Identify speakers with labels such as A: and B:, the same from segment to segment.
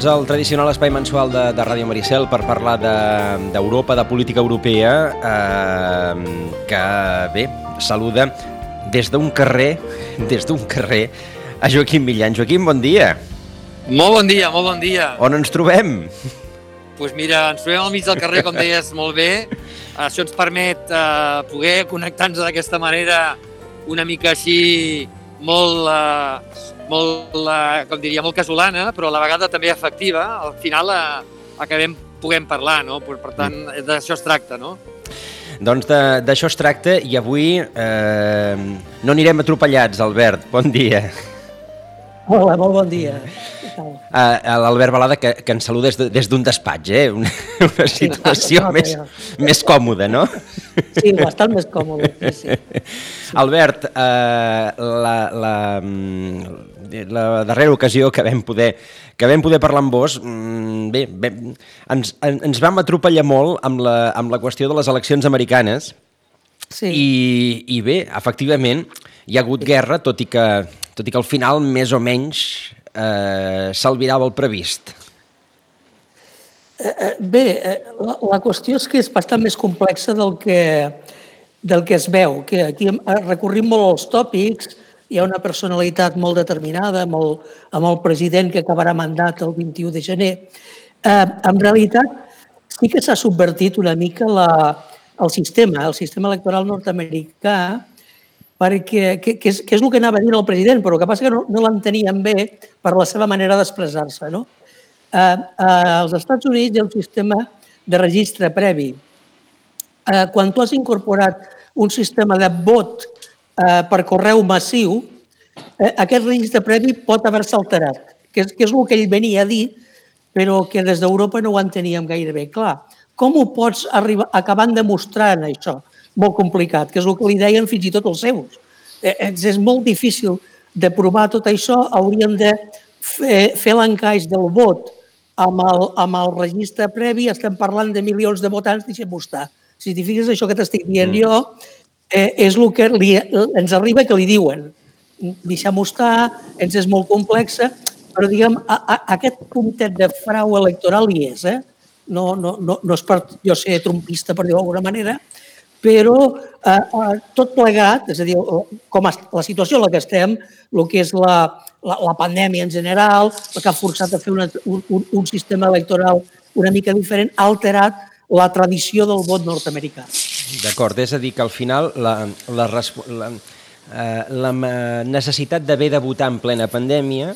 A: Doncs el tradicional espai mensual de, de Ràdio Maricel per parlar d'Europa, de, de política europea, eh, que bé, saluda des d'un carrer, des d'un carrer, a Joaquim Millan. Joaquim, bon dia.
B: Molt bon dia, molt bon dia.
A: On ens trobem?
B: Doncs pues mira, ens trobem al mig del carrer, com deies molt bé. Això ens permet eh, poder connectar-nos d'aquesta manera una mica així molt, eh, molt, eh, com diria, molt casolana, però a la vegada també efectiva. Al final eh, acabem puguem parlar, no? Per, per tant, mm. d'això es tracta, no?
A: Doncs d'això es tracta i avui eh, no anirem atropellats, Albert. Bon dia.
C: Hola, molt bon dia.
A: Uh, L'Albert Balada, que, que ens saluda des d'un de, despatx, eh? Una, una situació sí, més, més còmoda, no?
C: Sí, bastant més còmode. Sí, sí.
A: Albert, uh, la, la, mm, la darrera ocasió que vam poder que vam poder parlar amb vos, mm, bé, bé ens, ens vam atropellar molt amb la, amb la qüestió de les eleccions americanes sí. i, i bé, efectivament, hi ha hagut guerra, tot i que, tot i que al final, més o menys, eh, s'albirava el previst?
C: Eh, eh, bé, eh, la, la qüestió és que és bastant més complexa del que, del que es veu, que aquí recorrim molt als tòpics, hi ha una personalitat molt determinada molt, amb el president que acabarà mandat el 21 de gener. Eh, en realitat, sí que s'ha subvertit una mica la, el sistema, el sistema electoral nord-americà, perquè, que, que, és, que és el que anava dir el president, però el que passa que no, no l'entenien bé per la seva manera d'expressar-se. No? Eh, eh, als Estats Units hi ha un sistema de registre previ. Eh, quan tu has incorporat un sistema de vot eh, per correu massiu, eh, aquest registre previ pot haver-se alterat, que és, que és el que ell venia a dir, però que des d'Europa no ho enteníem gaire bé. Clar, com ho pots arribar, acabant demostrant això? molt complicat, que és el que li deien fins i tot els seus. Eh, és molt difícil de provar tot això, hauríem de fer, fer l'encaix del vot amb el, amb el registre previ, estem parlant de milions de votants, deixem-ho estar. Si t'hi fixes, això que t'estic dient mm. jo eh, és el que li, ens arriba que li diuen. Deixem-ho estar, ens és molt complexa, però diguem, a, a, aquest puntet de frau electoral hi és. Eh? No, no, no, no és per jo ser trompista, per dir-ho d'alguna manera, però eh, eh, tot plegat, és a dir, com la situació en la que estem, el que és la, la, la pandèmia en general, el que ha forçat a fer una, un, un sistema electoral una mica diferent, ha alterat la tradició del vot nord-americà.
A: D'acord, és a dir, que al final la, la, la, eh, la necessitat d'haver de votar en plena pandèmia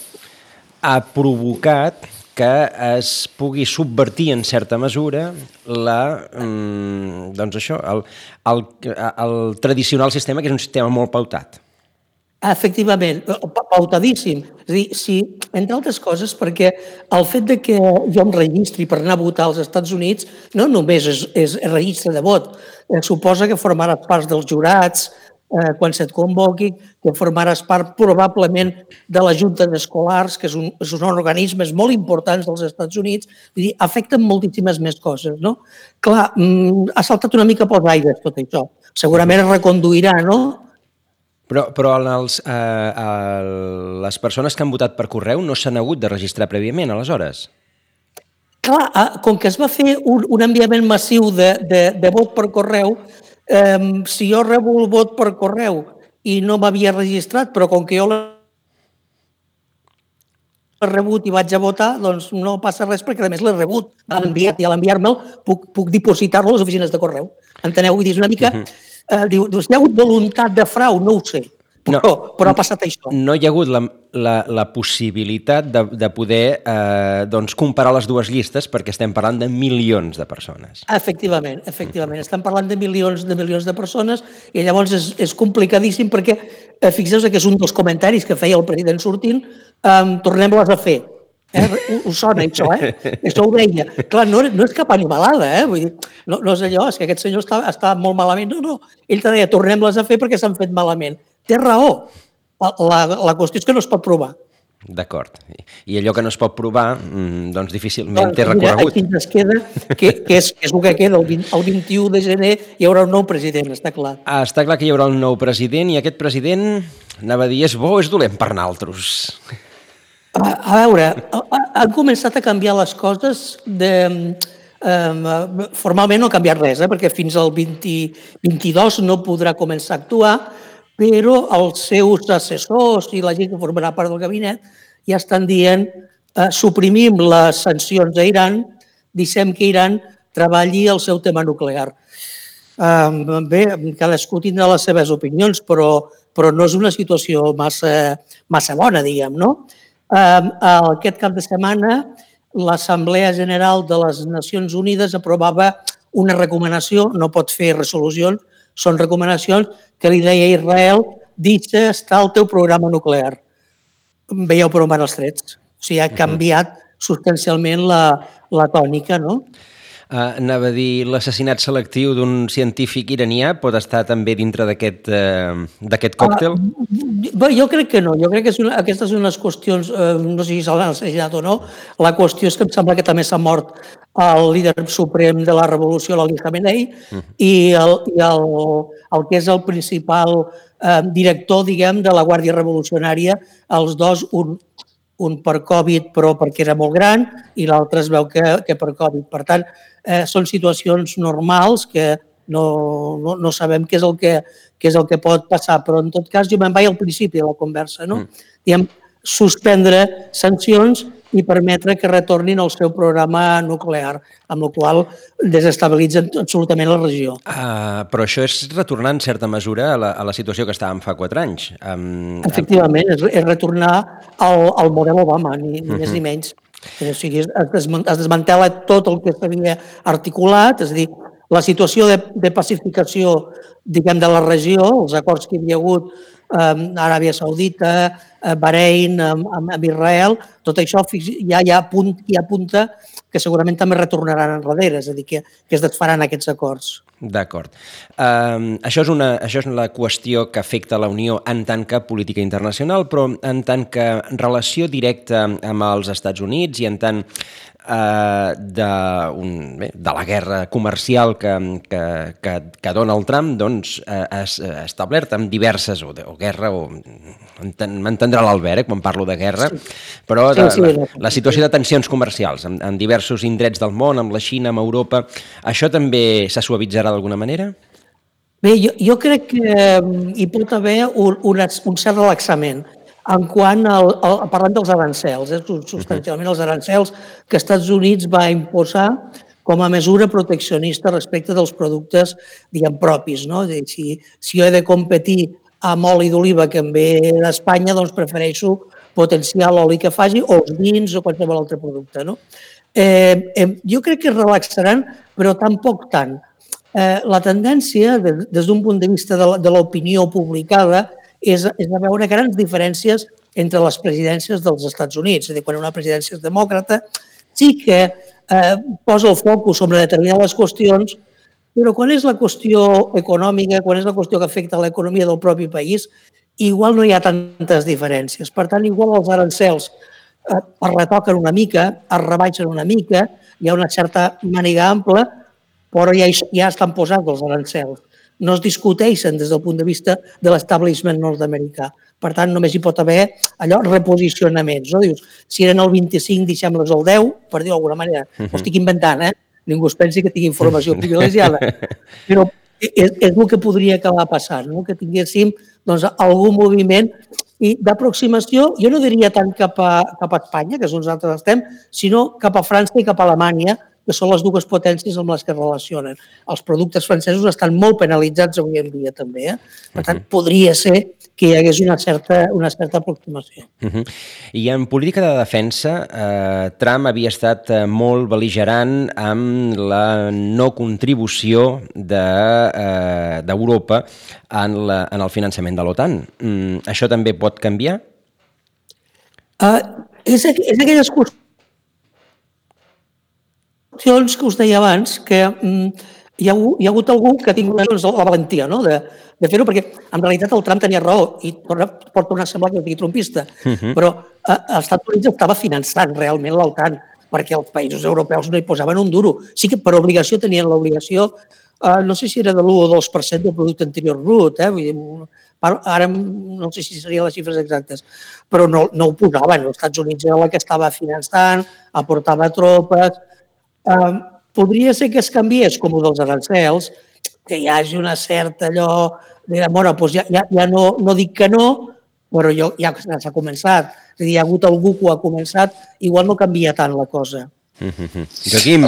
A: ha provocat que es pugui subvertir en certa mesura la, mm, doncs això, el, el, el tradicional sistema, que és un sistema molt pautat.
C: Efectivament, pautadíssim. És dir, si, entre altres coses, perquè el fet de que ha un registri per anar a votar als Estats Units no només és, és registre de vot, eh, suposa que formaràs part dels jurats, eh, quan se't convoqui, que formaràs part probablement de la Junta d'Escolars, que és un, és un organismes molt importants dels Estats Units, vull dir, afecten moltíssimes més coses, no? Clar, mm, ha saltat una mica pels aires tot això. Segurament es reconduirà, no?
A: Però, però els, eh, eh, les persones que han votat per correu no s'han hagut de registrar prèviament, aleshores?
C: Clar, eh, com que es va fer un, un enviament massiu de, de, de vot per correu, eh, si jo rebo el vot per correu i no m'havia registrat, però com que jo l'he rebut i vaig a votar, doncs no passa res perquè a més l'he rebut, l'han enviat i a l'enviar-me'l puc, puc dipositar-lo a les oficines de correu. Enteneu? Vull dir, és una mica... Eh, diu, doncs hi ha hagut voluntat de frau? No ho sé però, no, però ha passat això.
A: No hi ha hagut la, la, la possibilitat de, de poder eh, doncs comparar les dues llistes perquè estem parlant de milions de persones.
C: Efectivament, efectivament. Mm. Estem parlant de milions de milions de persones i llavors és, és complicadíssim perquè eh, fixeu-vos que és un dels comentaris que feia el president sortint, eh, tornem-les a fer. Eh? Us sona això, eh? Això ho deia. Clar, no, no és cap animalada, eh? Vull dir, no, no és allò, és que aquest senyor està, està molt malament. No, no. Ell te deia, tornem-les a fer perquè s'han fet malament té raó. La, la qüestió és que no es pot provar.
A: D'acord. I allò que no es pot provar, mm, doncs difícilment doncs, té recorregut.
C: Aquí ens queda, que, que, és, que és el que queda, el, 20, el 21 de gener hi haurà un nou president, està clar.
A: Ah, està clar que hi haurà un nou president i aquest president, anava a dir, és bo o és dolent per naltros?
C: A, veure, han començat a canviar les coses de... Eh, formalment no ha canviat res, eh, perquè fins al 20, 22 no podrà començar a actuar, però els seus assessors i la gent que formarà part del gabinet ja estan dient eh, suprimim les sancions a Iran, deixem que Iran treballi el seu tema nuclear. Eh, bé, cadascú tindrà les seves opinions, però, però no és una situació massa, massa bona, diguem, no? Eh, aquest cap de setmana l'Assemblea General de les Nacions Unides aprovava una recomanació, no pot fer resolucions, són recomanacions que li deia a Israel, deixa estar el teu programa nuclear. Veieu per on van els trets. O sigui, ha canviat substancialment la, la tònica, no?
A: Uh, anava a dir, l'assassinat selectiu d'un científic iranià pot estar també dintre d'aquest uh, còctel?
C: Uh, bé, jo crec que no. Jo crec que és una, aquestes són unes qüestions, uh, no sé si s'ha assassinat o no, la qüestió és que em sembla que també s'ha mort el líder suprem de la revolució, l'Ali Khamenei, uh -huh. i, el, i el, el que és el principal uh, director, diguem, de la Guàrdia Revolucionària, els dos, un, un per Covid però perquè era molt gran i l'altre es veu que, que per Covid. Per tant, eh, són situacions normals que no, no, no sabem què és, el que, què és el que pot passar, però en tot cas jo me'n vaig al principi de la conversa, no? Mm. Diem, suspendre sancions i permetre que retornin al seu programa nuclear, amb la qual desestabilitzen absolutament la regió.
A: Uh, però això és retornar en certa mesura a la, a la situació que estàvem fa quatre anys.
C: Um, Efectivament, és, és retornar al, al model Obama, ni, ni uh -huh. més ni menys. O sigui, es, es desmantela tot el que s'havia articulat, és a dir, la situació de, de pacificació diguem, de la regió, els acords que hi havia hagut eh, Aràbia Saudita, eh, Bahrein, amb, amb Israel, tot això ja, ja, apunt, ja apunta que segurament també retornaran enrere, és a dir, que, que es desfaran aquests acords.
A: D'acord. Um, això, és una, això és la qüestió que afecta la Unió en tant que política internacional, però en tant que relació directa amb els Estats Units i en tant eh, de, un, bé, de la guerra comercial que, que, que, que Donald Trump doncs, eh, ha establert amb diverses, o, de, o guerra, o m'entendrà l'Albert eh, quan parlo de guerra, sí. però de, sí, sí, la, la situació de tensions comercials en, en diversos indrets del món, amb la Xina, amb Europa, això també se suavitzarà d'alguna manera?
C: Bé, jo, jo crec que mm, hi pot haver un, un, un cert relaxament en quant al, al parlant dels arancels, eh, substancialment els arancels que Estats Units va imposar com a mesura proteccionista respecte dels productes, diguem, propis. No? Si, si jo he de competir amb oli d'oliva que em ve d'Espanya, doncs prefereixo potenciar l'oli que faci o els vins o qualsevol altre producte. No? Eh, eh, jo crec que es relaxaran, però tampoc tant. Eh, la tendència, des d'un punt de vista de l'opinió publicada, és, és a veure grans diferències entre les presidències dels Estats Units. És a dir, quan una presidència és demòcrata, sí que eh, posa el focus sobre determinades qüestions, però quan és la qüestió econòmica, quan és la qüestió que afecta l'economia del propi país, igual no hi ha tantes diferències. Per tant, igual els arancels eh, es retoquen una mica, es rebaixen una mica, hi ha una certa màniga ampla, però ja, ja estan posats els arancels no es discuteixen des del punt de vista de l'establishment nord-americà. Per tant, només hi pot haver allò reposicionaments. No? Dius, si eren el 25, deixem-les al 10, per dir-ho d'alguna manera. Uh -huh. Ho estic inventant, eh? Ningú es pensi que tingui informació privilegiada. Però és, és el que podria acabar passant, no? que tinguéssim doncs, algun moviment i d'aproximació, jo no diria tant cap a, cap a Espanya, que és on nosaltres estem, sinó cap a França i cap a Alemanya, que són les dues potències amb les que es relacionen. Els productes francesos estan molt penalitzats avui en dia també. Eh? Per tant, uh -huh. podria ser que hi hagués una certa, una certa aproximació.
A: Uh -huh. I en política de defensa, eh, Trump havia estat eh, molt beligerant amb la no contribució d'Europa de, eh, en, la, en el finançament de l'OTAN. Mm, això també pot canviar?
C: Uh, és, és aquelles qüestions qüestions que us deia abans, que mm, hi, ha, hi ha hagut algú que ha tingut doncs, la valentia no? de, de fer-ho, perquè en realitat el Trump tenia raó i pot tornar a semblar que sigui trumpista, uh mhm. -huh. però eh, els Estats Units estava finançant realment l'OTAN perquè els països europeus no hi posaven un duro. Sí que per obligació tenien l'obligació uh, no sé si era de l'1 o 2% del producte anterior brut, eh? Vull dir, ara no sé si serien les xifres exactes, però no, no ho posaven. Els Estats Units era la que estava finançant, aportava tropes. Eh, podria ser que es canviés com dels arancels, que hi hagi una certa allò de, bueno, doncs ja, ja, ja no, no dic que no, però jo, ja s'ha començat. És a dir, hi ha hagut algú que ho ha començat, igual no canvia tant la cosa.
A: Mm -hmm. Joaquim.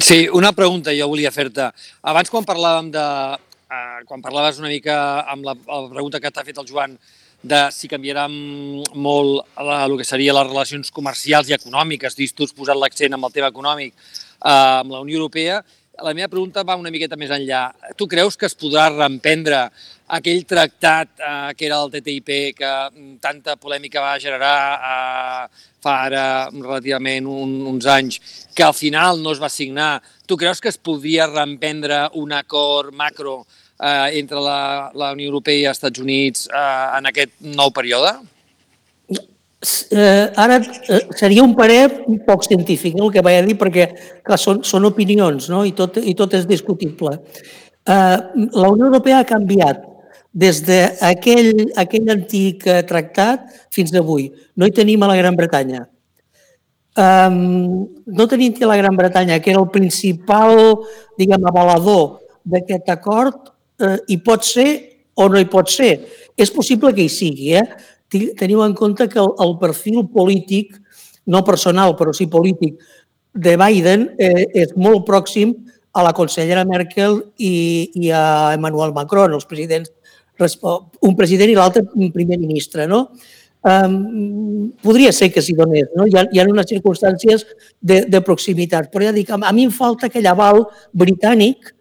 B: Sí, una pregunta jo volia fer-te. Abans, quan parlàvem de... Uh, quan parlaves una mica amb la, la pregunta que t'ha fet el Joan de si canviarà molt la, el que seria les relacions comercials i econòmiques, dis tu has posat l'accent amb el tema econòmic uh, amb la Unió Europea, la meva pregunta va una miqueta més enllà. Tu creus que es podrà reemprendre aquell tractat eh, que era el TTIP que mm, tanta polèmica va generar eh, fa ara relativament un, uns anys, que al final no es va signar. Tu creus que es podia reemprendre un acord macro eh, entre la, la Unió Europea i els Estats Units eh, en aquest nou període?
C: eh, ara eh, seria un parer un poc científic el que vaig a dir perquè clar, són, són opinions no? I, tot, i tot és discutible. Eh, la Unió Europea ha canviat des d'aquell aquell antic eh, tractat fins avui. No hi tenim a la Gran Bretanya. Um, no tenim a la Gran Bretanya, que era el principal, diguem, avalador d'aquest acord, eh, hi pot ser o no hi pot ser. És possible que hi sigui, eh? teniu en compte que el, el perfil polític, no personal, però sí polític, de Biden eh, és molt pròxim a la consellera Merkel i, i a Emmanuel Macron, els presidents, un president i l'altre primer ministre, no? Um, podria ser que s'hi donés, no? Hi ha, hi ha unes circumstàncies de, de proximitat, però ja dic, a mi em falta aquell aval britànic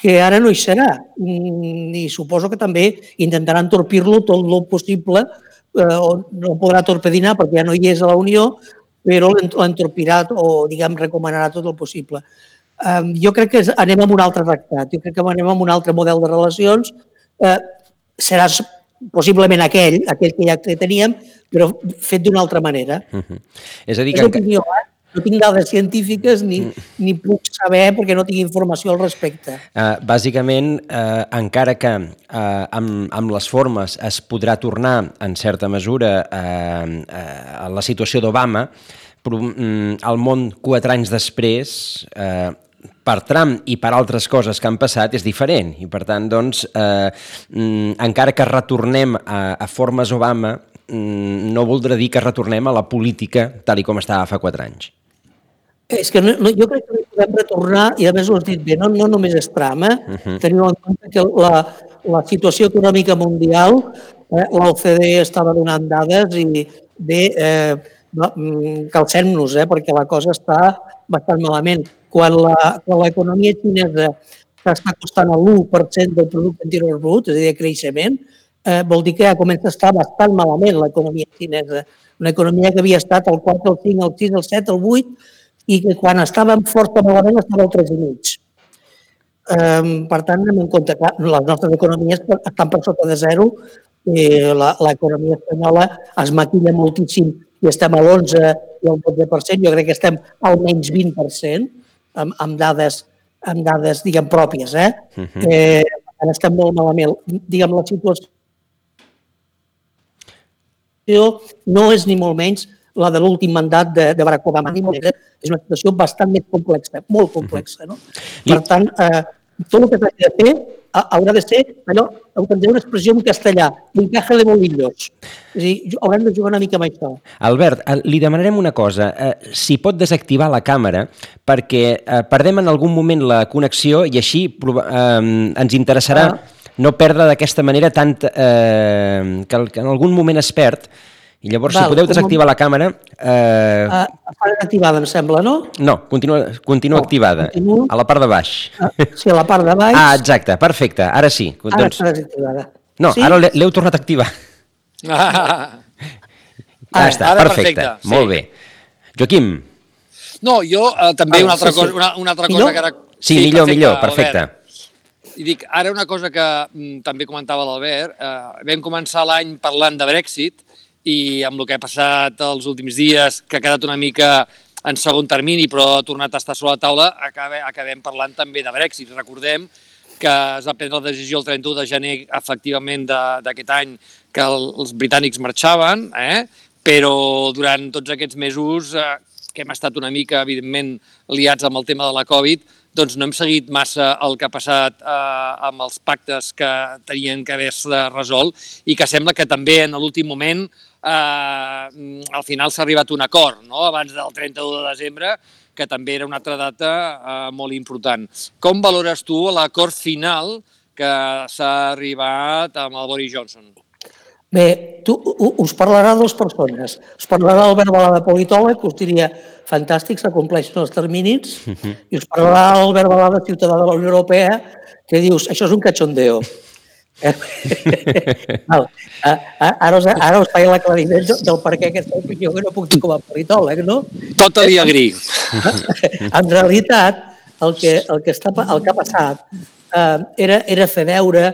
C: que ara no hi serà mm, i suposo que també intentaran torpir-lo tot el possible eh, no podrà torpedinar perquè ja no hi és a la Unió, però l'entorpirà o, diguem, recomanarà tot el possible. Eh, jo crec que anem amb un altre tractat, jo crec que anem amb un altre model de relacions. Eh, serà possiblement aquell, aquell que ja teníem, però fet d'una altra manera. Uh -huh.
A: És a dir, que... És
C: opinió, eh? No tinc dades científiques ni, mm. ni puc saber perquè no tinc informació al respecte.
A: Uh, bàsicament, uh, encara que uh, amb, amb les formes es podrà tornar, en certa mesura, uh, uh, a la situació d'Obama, però um, el món quatre anys després uh, per Trump i per altres coses que han passat és diferent i per tant doncs eh, mm, encara que retornem a, a formes Obama mm, no voldrà dir que retornem a la política tal i com estava fa quatre anys.
C: És que no, no, jo crec que no podem retornar, i a més ho has dit bé, no, no només és tram, eh? Uh -huh. Teniu en compte que la, la situació econòmica mundial, eh, l'OCDE estava donant dades i bé, eh, mm, calcem-nos, eh, perquè la cosa està bastant malament. Quan l'economia xinesa està costant l'1% del producte interior brut, és a dir, de creixement, eh, vol dir que ja comença a estar bastant malament l'economia xinesa. Una economia que havia estat al 4, al 5, al 6, al 7, al 8, i que quan estàvem força malament estava al 3,5. Um, per tant, anem en compte que les nostres economies estan per sota de zero i l'economia espanyola es maquilla moltíssim i estem a l'11 i al 12%, jo crec que estem al menys 20% amb, amb dades amb dades, diguem, pròpies, eh? Uh -huh. eh estem molt malament. Diguem, la situació no és ni molt menys la de l'últim mandat de, de Barack Obama. És una situació bastant més complexa, molt complexa. No? Per tant, eh, tot el que s'ha de fer haurà de ser allò, utilitzar una expressió en castellà, un caja de bolillos. És a dir, haurem de jugar una mica amb això.
A: Albert, eh, li demanarem una cosa. Eh, si pot desactivar la càmera perquè eh, perdem en algun moment la connexió i així eh, ens interessarà ah. no perdre d'aquesta manera tant eh, que, que en algun moment es perd i llavors, Val, si podeu desactivar la càmera...
C: Eh... Uh, està activada, em sembla, no?
A: No, continua, continua no, activada, continuo. a la part de baix.
C: Uh, sí, a la part de baix.
A: Ah, exacte, perfecte, ara sí.
C: Ara doncs... està desactivada.
A: No, sí? ara l'heu tornat a activar. Ah, ah està, ara perfecte, perfecte. molt sí. bé. Joaquim.
B: No, jo uh, també ah, una altra sí, cosa, una, una altra cosa que ara...
A: Sí, sí millor, perfecte, millor, perfecte.
B: Albert. I dic, ara una cosa que mm, també comentava l'Albert, eh, vam començar l'any parlant de Brexit i amb el que ha passat els últims dies, que ha quedat una mica en segon termini, però ha tornat a estar sobre la taula, acabem, parlant també de Brexit. Recordem que es va prendre la decisió el 31 de gener, efectivament, d'aquest any, que els britànics marxaven, eh? però durant tots aquests mesos eh, que hem estat una mica, evidentment, liats amb el tema de la Covid, doncs no hem seguit massa el que ha passat eh, amb els pactes que tenien que haver-se resolt i que sembla que també en l'últim moment eh, al final s'ha arribat a un acord, no? abans del 31 de desembre, que també era una altra data eh, molt important. Com valores tu l'acord final que s'ha arribat amb el Boris Johnson?
C: Bé, tu, us parlarà dues persones. Us parlarà Albert Balada, politòleg, que us diria fantàstic, s'acompleixen els terminis, uh -huh. i us parlarà Albert Balada, ciutadà de la Unió Europea, que dius, això és un cachondeo. Val. Ara us, ara us faig l'aclariment del per què aquesta opinió que no puc dir com a politòleg, no?
B: Tot li agri.
C: en realitat, el que, el que, està, el que ha passat eh, era, era fer veure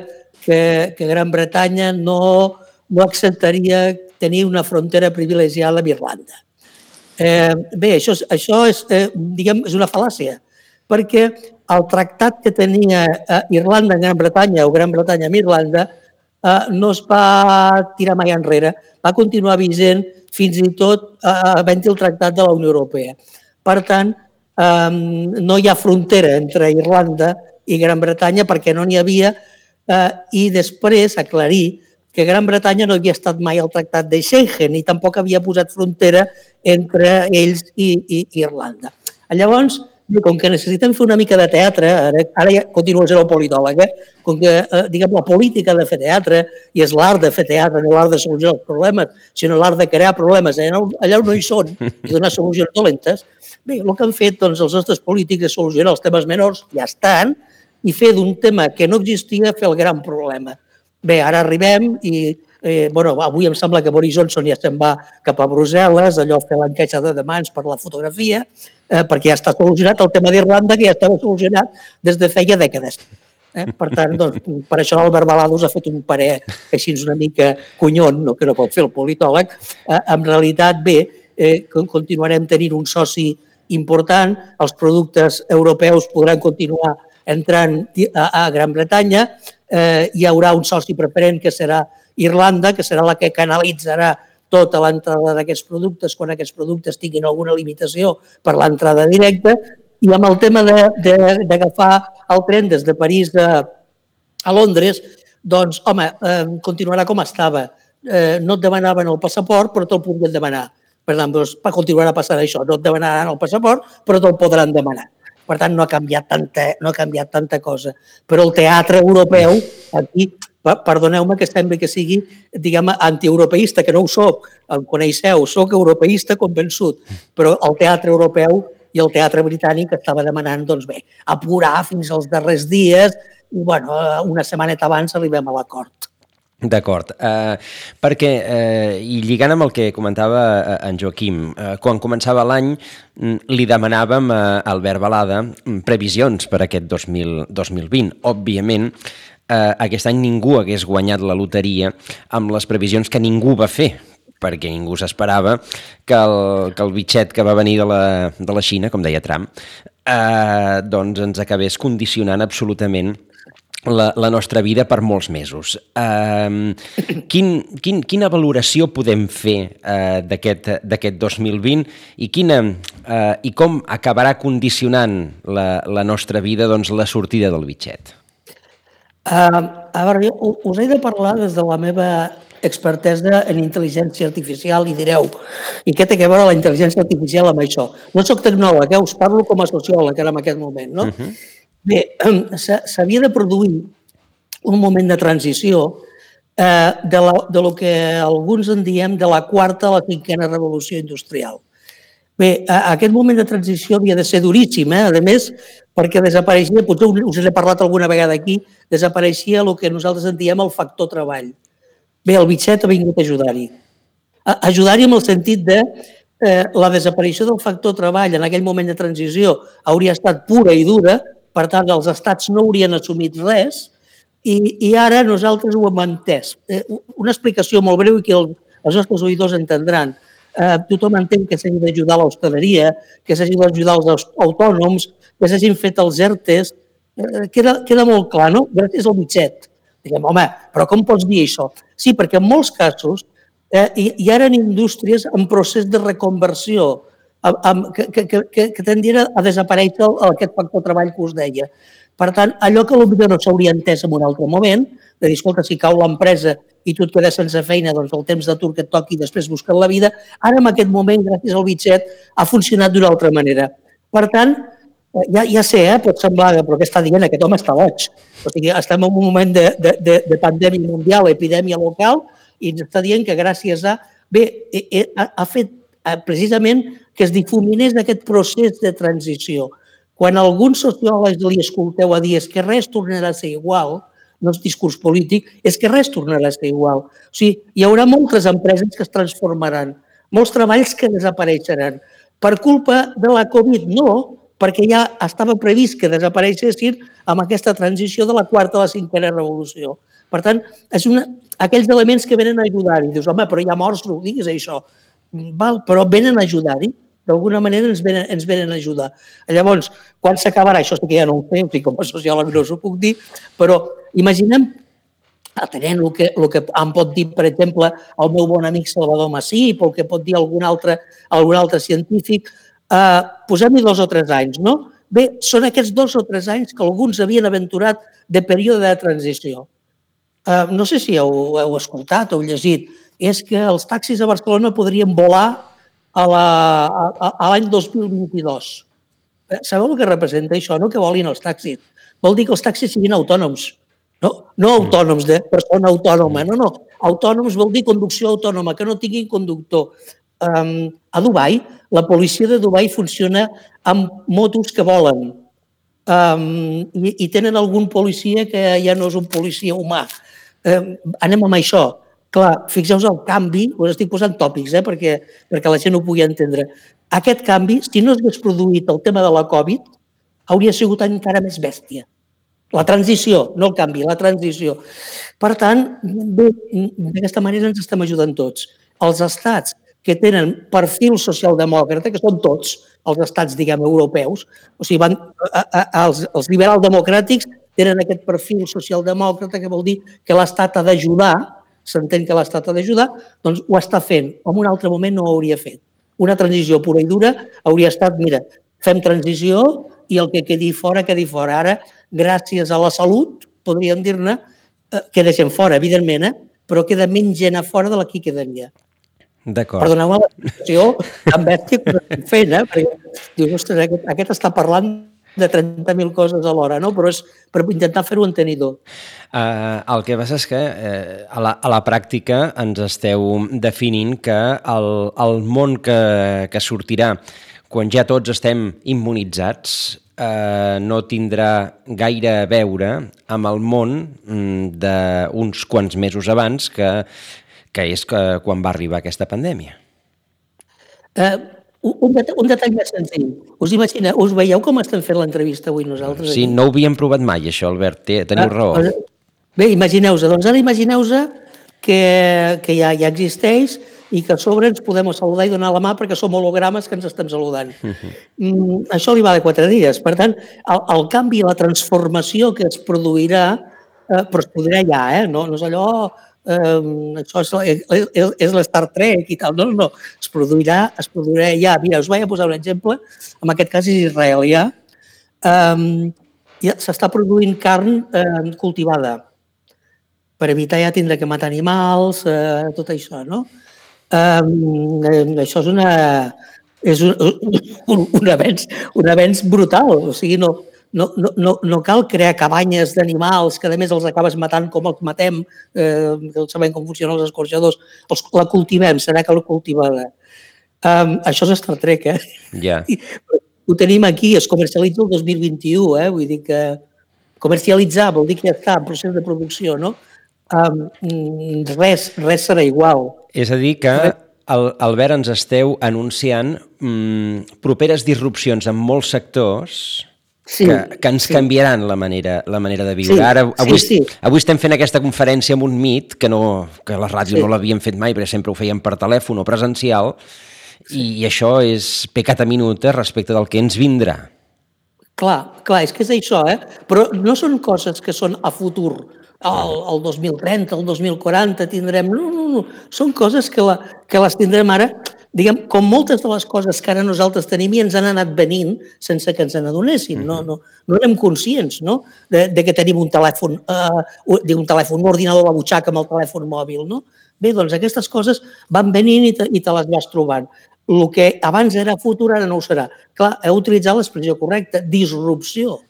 C: que, que Gran Bretanya no, no acceptaria tenir una frontera privilegiada amb Irlanda. Eh, bé, això, això és, eh, diguem, és una fal·làcia, perquè el tractat que tenia eh, Irlanda amb Gran Bretanya o Gran Bretanya amb Irlanda eh, no es va tirar mai enrere, va continuar vigent fins i tot eh, havent el tractat de la Unió Europea. Per tant, eh, no hi ha frontera entre Irlanda i Gran Bretanya perquè no n'hi havia eh, i després aclarir que Gran Bretanya no havia estat mai al tractat de Schengen i tampoc havia posat frontera entre ells i, i, i Irlanda. Llavors, com que necessitem fer una mica de teatre, ara, ara ja continuo sent el politòleg, eh? com que eh, diguem, la política de fer teatre i és l'art de fer teatre, no l'art de solucionar els problemes, sinó l'art de crear problemes allà, allà on no hi són i donar solucions dolentes, bé, el que han fet doncs, els nostres polítics és solucionar els temes menors, ja estan, i fer d'un tema que no existia fer el gran problema. Bé, ara arribem i eh, bueno, avui em sembla que Boris Johnson ja se'n va cap a Brussel·les, allò fer l'enquesta de demans per la fotografia, eh, perquè ja està solucionat el tema d'Irlanda, que ja estava solucionat des de feia dècades. Eh? Per tant, doncs, per això l'Albert Balados ha fet un parer així una mica conyon, no, que no pot fer el politòleg. Eh, en realitat, bé, eh, continuarem tenint un soci important, els productes europeus podran continuar entrant a, a Gran Bretanya, eh, hi haurà un soci preferent que serà Irlanda, que serà la que canalitzarà tota l'entrada d'aquests productes quan aquests productes tinguin alguna limitació per l'entrada directa. I amb el tema d'agafar el tren des de París a, a Londres, doncs, home, eh, continuarà com estava. Eh, no et demanaven el passaport, però te'l podien demanar. Per tant, doncs, continuarà passant això. No et demanaran el passaport, però te'l podran demanar. Per tant, no ha canviat tanta, no ha canviat tanta cosa. Però el teatre europeu, aquí, perdoneu-me que sembli que sigui, diguem, antieuropeista, que no ho soc, em coneixeu, soc europeista convençut, però el teatre europeu i el teatre britànic estava demanant, doncs bé, apurar fins als darrers dies i, bueno, una setmaneta abans arribem a l'acord.
A: D'acord, uh, perquè, uh, i lligant amb el que comentava uh, en Joaquim, uh, quan començava l'any mm, li demanàvem a Albert Balada mm, previsions per aquest 2000, 2020. Òbviament, uh, aquest any ningú hagués guanyat la loteria amb les previsions que ningú va fer, perquè ningú s'esperava que, el, que el bitxet que va venir de la, de la Xina, com deia Trump, eh, doncs ens acabés condicionant absolutament la, la nostra vida per molts mesos. Uh, quin, quin, quina valoració podem fer uh, d'aquest 2020 i, quina, uh, i com acabarà condicionant la, la nostra vida doncs, la sortida del bitxet?
C: Uh, a veure, us he de parlar des de la meva expertesa en intel·ligència artificial i direu, i què té a veure la intel·ligència artificial amb això? No sóc tecnòleg, eh? us parlo com a sociòleg ara en aquest moment, no? Uh -huh Bé, s'havia de produir un moment de transició eh, de, la, de lo que alguns en diem de la quarta a la cinquena revolució industrial. Bé, aquest moment de transició havia de ser duríssim, eh? a més, perquè desapareixia, potser us he parlat alguna vegada aquí, desapareixia el que nosaltres en diem el factor treball. Bé, el bitxet ha vingut a ajudar-hi. Ajudar-hi en el sentit de eh, la desaparició del factor treball en aquell moment de transició hauria estat pura i dura, per tant, els estats no haurien assumit res i, i ara nosaltres ho hem entès. Eh, una explicació molt breu i que el, els nostres oïdors entendran. Eh, tothom entén que s'hagi d'ajudar l'hostaleria, que s'hagi d'ajudar els autònoms, que s'hagin fet els ERTES, eh, queda, queda molt clar, no? Gràcies al mitget. Diguem, home, però com pots dir això? Sí, perquè en molts casos eh, hi, hi eren indústries en procés de reconversió, amb, amb, que, que, que, que tendien a desaparèixer aquest factor treball que us deia. Per tant, allò que potser no s'hauria entès en un altre moment, de dir, escolta, si cau l'empresa i tu et quedes sense feina, doncs el temps d'atur que et toqui i després buscar la vida, ara en aquest moment, gràcies al bitxet, ha funcionat d'una altra manera. Per tant, ja, ja sé, eh, pot semblar, però què està dient? Aquest home està boig. O sigui, estem en un moment de, de, de, de pandèmia mundial, epidèmia local, i ens està dient que gràcies a... Bé, ha, ha fet precisament que es difuminés aquest procés de transició. Quan alguns sociòlegs li escolteu a dir que res tornarà a ser igual, no és discurs polític, és que res tornarà a ser igual. O sigui, hi haurà moltes empreses que es transformaran, molts treballs que desapareixeran. Per culpa de la Covid, no, perquè ja estava previst que desapareixessin amb aquesta transició de la quarta a la cinquena revolució. Per tant, és una, aquells elements que venen a ajudar-hi. Dius, home, però hi ha morts, no ho diguis això. Val, però venen a ajudar-hi. D'alguna manera ens venen, ens venen a ajudar. Llavors, quan s'acabarà? Això sí que ja no ho sé, o sigui, com a sociòleg no us ho puc dir, però imaginem atenent el que, el que em pot dir, per exemple, el meu bon amic Salvador Massip o el que pot dir algun altre, algun altre científic, eh, posem-hi dos o tres anys, no? Bé, són aquests dos o tres anys que alguns havien aventurat de període de transició. Eh, no sé si heu, heu escoltat o llegit, és que els taxis a Barcelona podrien volar a l'any 2022. Eh, sabeu el que representa això, no? Que volin els taxis. Vol dir que els taxis siguin autònoms. No, no autònoms de persona autònoma, no, no. Autònoms vol dir conducció autònoma, que no tinguin conductor um, a Dubai, la policia de Dubai funciona amb motos que volen um, i, i tenen algun policia que ja no és un policia humà. Um, anem amb això. Clar, fixeu-vos el canvi, us estic posant tòpics eh, perquè, perquè la gent ho pugui entendre. Aquest canvi, si no s'hagués produït el tema de la Covid, hauria sigut encara més bèstia. La transició, no el canvi, la transició. Per tant, d'aquesta manera ens estem ajudant tots. Els estats que tenen perfil socialdemòcrata, que són tots els estats, diguem, europeus, o sigui, van, a, a, els, els liberal-democràtics tenen aquest perfil socialdemòcrata que vol dir que l'Estat ha d'ajudar, s'entén que l'Estat ha d'ajudar, doncs ho està fent, o en un altre moment no ho hauria fet. Una transició pura i dura hauria estat, mira, fem transició i el que quedi fora, quedi fora. Ara, gràcies a la salut, podríem dir-ne, eh, queda gent fora, evidentment, eh? però queda menys gent a fora de la que quedaria.
A: D'acord.
C: Perdoneu-me l'expressió tan bèstia que estic fent, eh? perquè dius, ostres, aquest, aquest està parlant de 30.000 coses alhora, no? però és per intentar fer-ho entenidor.
A: Uh, el que passa és que uh, a, la, a la pràctica ens esteu definint que el, el món que, que sortirà quan ja tots estem immunitzats eh, no tindrà gaire a veure amb el món mm, d'uns quants mesos abans que que és que quan va arribar aquesta pandèmia.
C: Uh, un, det un detall més senzill. Us imagineu, us veieu com estem fent l'entrevista avui nosaltres?
A: Sí, aquí? no ho havíem provat mai, això, Albert. Teniu uh, raó.
C: Bé, imagineu-vos. Doncs ara imagineu-vos que, que ja, ja existeix i que a sobre ens podem saludar i donar la mà perquè som hologrames que ens estem saludant. Uh -huh. mm, això li va de quatre dies. Per tant, el, el canvi, la transformació que es produirà, eh, però es produirà ja, eh? no, no és allò eh, això és, és, és l'Star Trek i tal. No, no, no, es produirà, es produirà ja. Mira, us vaig a posar un exemple, en aquest cas és israelià. Eh, ja s'està produint carn eh, cultivada per evitar ja tindre que matar animals, eh, tot això, no? Eh, això és una, és un, un, un, avenç, un avenç brutal, o sigui, no, no, no, no, no cal crear cabanyes d'animals que a més els acabes matant com els matem, eh, que sabem com funcionen els escorxadors, els, la cultivem, serà que la cultivada. Um, això és Star Trek, eh?
A: Ja. Yeah.
C: Ho tenim aquí, es comercialitza el 2021, eh? Vull dir que comercialitzar vol dir que ja està en procés de producció, no? Um, res, res serà igual.
A: És a dir que el, Albert, ens esteu anunciant mm, properes disrupcions en molts sectors sí, que, que ens sí. canviaran la manera, la manera de viure.
C: Sí,
A: Ara, avui,
C: sí, sí.
A: avui estem fent aquesta conferència amb un mit que, no, que la ràdio sí. no l'havíem fet mai, perquè sempre ho fèiem per telèfon o presencial, sí. i això és pecat a minutes respecte del que ens vindrà.
C: Clar, clar, és que és això, eh? Però no són coses que són a futur. El, el 2030, el 2040 tindrem... No, no, no. Són coses que, la, que les tindrem ara diguem, com moltes de les coses que ara nosaltres tenim i ens han anat venint sense que ens n'adonessin, no, no, no érem conscients no? De, de que tenim un telèfon, uh, un telèfon, un ordinador a la butxaca amb el telèfon mòbil. No? Bé, doncs aquestes coses van venint i te, i te les vas trobant. El que abans era futur ara no ho serà. Clar, heu utilitzat l'expressió correcta, disrupció.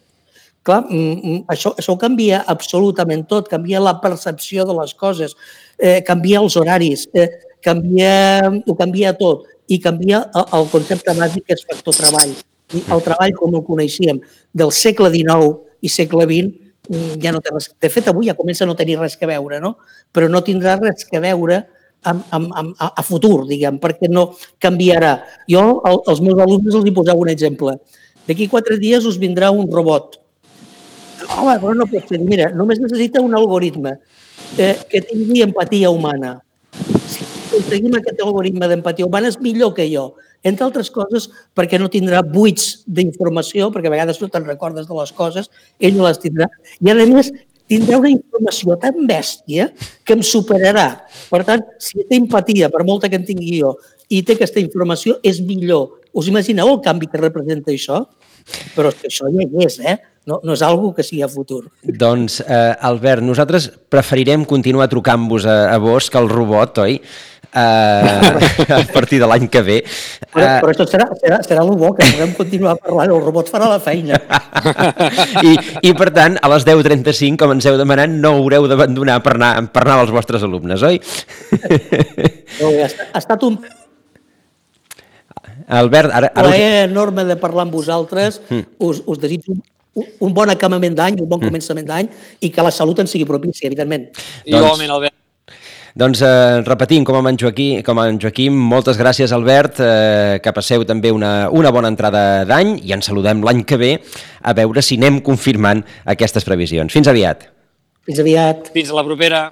C: Clar, mm, mm, això, això canvia absolutament tot, canvia la percepció de les coses, eh, canvia els horaris, eh, canvia, ho canvia tot i canvia el concepte bàsic que és factor treball. I el treball, com el coneixíem, del segle XIX i segle XX, mm, ja no té res... De fet, avui ja comença a no tenir res que veure, no? Però no tindrà res que veure amb, amb, amb, a futur, diguem, perquè no canviarà. Jo, el, als meus alumnes els hi posava un exemple. D'aquí quatre dies us vindrà un robot. Home, però no pot ser. Mira, només necessita un algoritme eh, que tingui empatia humana aconseguim aquest algoritme d'empatia humana és millor que jo. Entre altres coses, perquè no tindrà buits d'informació, perquè a vegades no te'n recordes de les coses, ell no les tindrà. I, a més, tindrà una informació tan bèstia que em superarà. Per tant, si té empatia, per molta que en tingui jo, i té aquesta informació, és millor. Us imagineu el canvi que representa això? Però és que això ja hi és, eh? No, no és algo que sigui a futur.
A: Doncs, eh, Albert, nosaltres preferirem continuar trucant-vos a, a vos que al robot, oi? Uh, a partir de l'any que ve.
C: Però, uh, però això serà, serà, serà el bo, que podem continuar parlant, el robot farà la feina.
A: I, I, per tant, a les 10.35, com ens heu demanat, no haureu d'abandonar per, anar, per anar als vostres alumnes, oi?
C: No, ha, ha estat un
A: Albert, ara... ara...
C: Plaer enorme de parlar amb vosaltres. Mm. Us, us desitjo un, bon acabament d'any, un bon mm. començament d'any i que la salut en sigui propícia, evidentment.
B: Igualment, Albert.
A: Doncs eh, repetint, com en Joaquim, com en Joaquim, moltes gràcies, Albert, eh, que passeu també una, una bona entrada d'any i ens saludem l'any que ve a veure si anem confirmant aquestes previsions. Fins aviat.
C: Fins aviat.
B: Fins a la propera.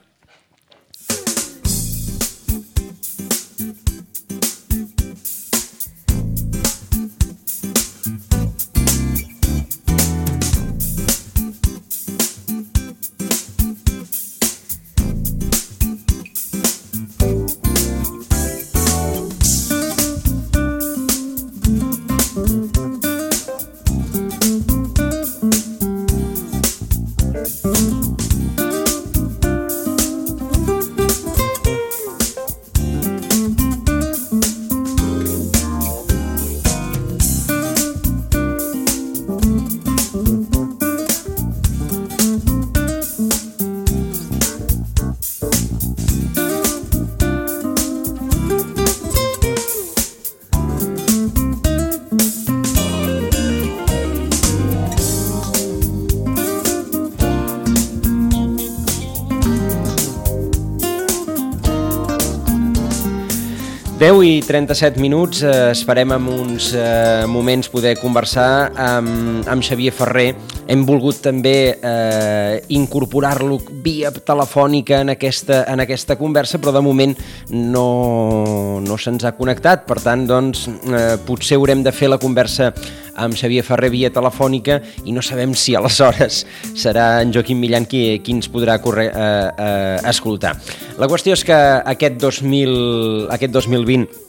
A: 37 minuts, eh, esperem en uns eh, moments poder conversar amb, amb Xavier Ferrer. Hem volgut també eh, incorporar-lo via telefònica en aquesta, en aquesta conversa, però de moment no, no se'ns ha connectat. Per tant, doncs, eh, potser haurem de fer la conversa amb Xavier Ferrer via telefònica i no sabem si aleshores serà en Joaquim Millan qui, qui ens podrà corre, eh, eh, escoltar. La qüestió és que aquest, 2000, aquest 2020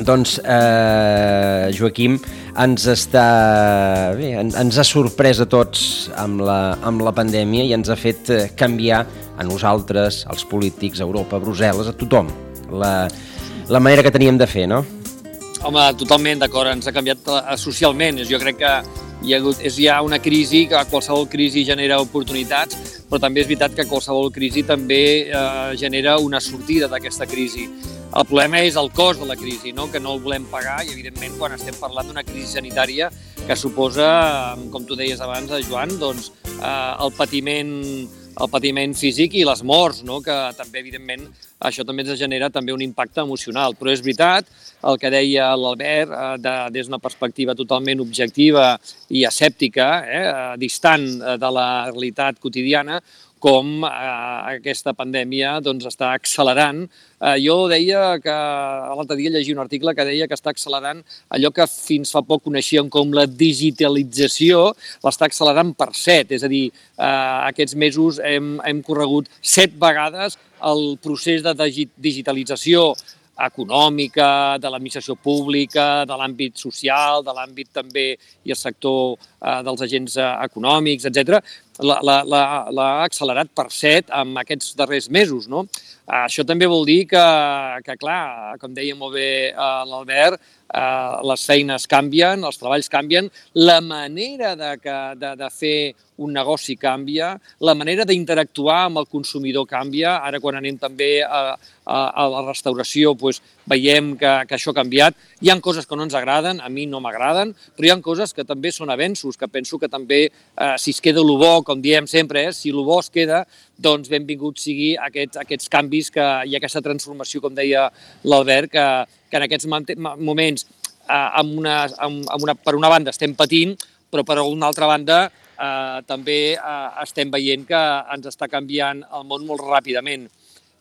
A: doncs, eh, Joaquim, ens està... Bé, ens ha sorprès a tots amb la, amb la pandèmia i ens ha fet eh, canviar a nosaltres, als polítics, a Europa, a Brussel·les, a tothom, la, la manera que teníem de fer, no?
B: Home, totalment d'acord, ens ha canviat eh, socialment. Jo crec que hi ha, hagut, és, hi ha una crisi, que qualsevol crisi genera oportunitats, però també és veritat que qualsevol crisi també eh, genera una sortida d'aquesta crisi. El problema és el cost de la crisi, no? que no el volem pagar i, evidentment, quan estem parlant d'una crisi sanitària que suposa, com tu deies abans, Joan, doncs, eh, el patiment el patiment físic i les morts, no? que també, evidentment, això també ens genera també un impacte emocional. Però és veritat el que deia l'Albert eh, de, des d'una perspectiva totalment objectiva i escèptica, eh, distant eh, de la realitat quotidiana, com eh, aquesta pandèmia doncs, està accelerant. Eh, jo deia que l'altre dia llegia un article que deia que està accelerant allò que fins fa poc coneixíem com la digitalització, l'està accelerant per set. És a dir, eh, aquests mesos hem, hem corregut set vegades el procés de digitalització econòmica, de l'administració pública, de l'àmbit social, de l'àmbit també i el sector eh, dels agents eh, econòmics, etc l'ha accelerat per set en aquests darrers mesos. No? Això també vol dir que, que clar, com deia molt bé eh, l'Albert, eh, les feines canvien, els treballs canvien, la manera de, que, de, de fer un negoci canvia, la manera d'interactuar amb el consumidor canvia. Ara, quan anem també a, a, a la restauració, doncs, veiem que, que això ha canviat. Hi han coses que no ens agraden, a mi no m'agraden, però hi han coses que també són avenços, que penso que també, eh, si es queda el bo, com diem sempre, eh, si el bo es queda, doncs benvingut sigui aquests, aquests canvis que, i aquesta transformació, com deia l'Albert, que, que en aquests moments, eh, amb una, amb, amb una, per una banda, estem patint, però per una altra banda eh, també eh, estem veient que ens està canviant el món molt ràpidament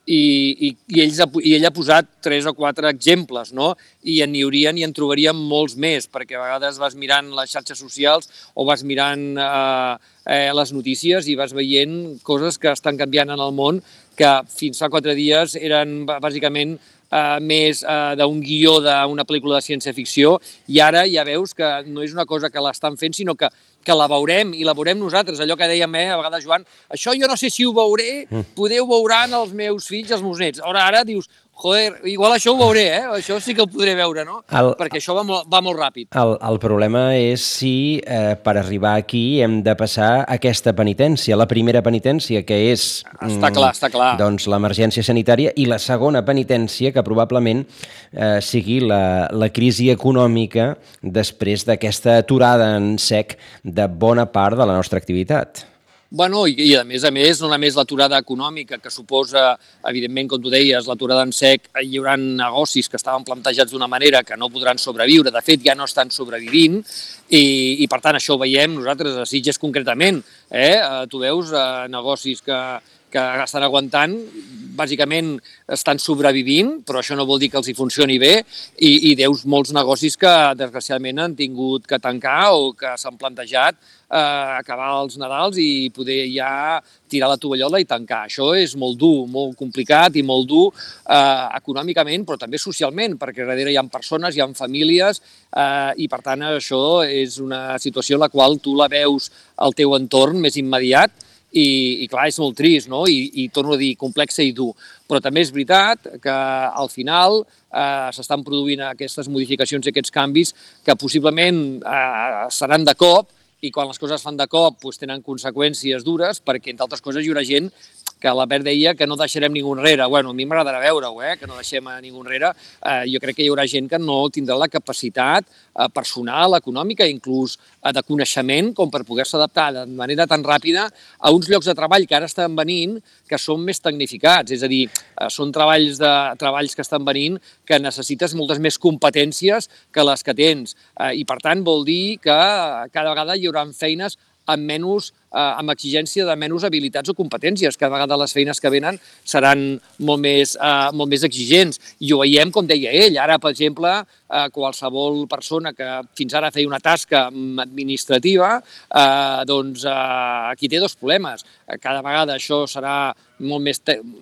B: i, i, i, ells, i ell ha posat tres o quatre exemples, no? I n'hi haurien i en trobaríem molts més, perquè a vegades vas mirant les xarxes socials o vas mirant eh, eh, les notícies i vas veient coses que estan canviant en el món que fins fa quatre dies eren bàsicament eh, més eh, d'un guió d'una pel·lícula de ciència-ficció i ara ja veus que no és una cosa que l'estan fent, sinó que que la veurem i la veurem nosaltres, allò que dèiem, eh, a vegades, Joan, això jo no sé si ho veuré, mm. podeu veuran els meus fills, els meus nets. Ara, ara dius, joder, igual això ho veuré, eh? Això sí que ho podré veure, no? El, Perquè això va molt, va molt ràpid.
A: El, el problema és si eh, per arribar aquí hem de passar aquesta penitència. La primera penitència, que és...
B: Està mm, clar, està clar.
A: Doncs l'emergència sanitària, i la segona penitència, que probablement eh, sigui la, la crisi econòmica després d'aquesta aturada en sec de bona part de la nostra activitat.
B: Bueno, i, i a més a més, no només l'aturada econòmica, que suposa, evidentment, com tu deies, l'aturada en sec, hi haurà negocis que estaven plantejats d'una manera que no podran sobreviure, de fet ja no estan sobrevivint, i, i per tant això ho veiem nosaltres a Sitges concretament. Eh? eh tu veus eh, negocis que, que estan aguantant, bàsicament estan sobrevivint, però això no vol dir que els hi funcioni bé, i, i deus molts negocis que desgraciadament han tingut que tancar o que s'han plantejat eh, acabar els Nadals i poder ja tirar la tovallola i tancar. Això és molt dur, molt complicat i molt dur eh, econòmicament, però també socialment, perquè darrere hi ha persones, hi ha famílies, eh, i per tant això és una situació en la qual tu la veus al teu entorn més immediat, i, i clar, és molt trist, no? I, i torno a dir, complexa i dur. Però també és veritat que al final eh, s'estan produint aquestes modificacions i aquests canvis que possiblement eh, seran de cop i quan les coses fan de cop doncs, tenen conseqüències dures perquè, entre altres coses, hi haurà gent que l'Albert deia que no deixarem ningú enrere. Bueno, a mi m'agradarà veure-ho, eh? que no deixem a ningú enrere. Eh, jo crec que hi haurà gent que no tindrà la capacitat eh, personal, econòmica, inclús eh, de coneixement, com per poder-se adaptar de manera tan ràpida a uns llocs de treball que ara estan venint que són més tecnificats. És a dir, eh, són treballs, de, treballs que estan venint que necessites moltes més competències que les que tens. Eh, I, per tant, vol dir que cada vegada hi haurà feines amb menys, eh, amb exigència de menys habilitats o competències. Cada vegada les feines que venen seran molt més, eh, molt més exigents. I ho veiem, com deia ell. Ara, per exemple, eh, qualsevol persona que fins ara feia una tasca administrativa, eh, doncs eh, aquí té dos problemes. Cada vegada això serà molt més,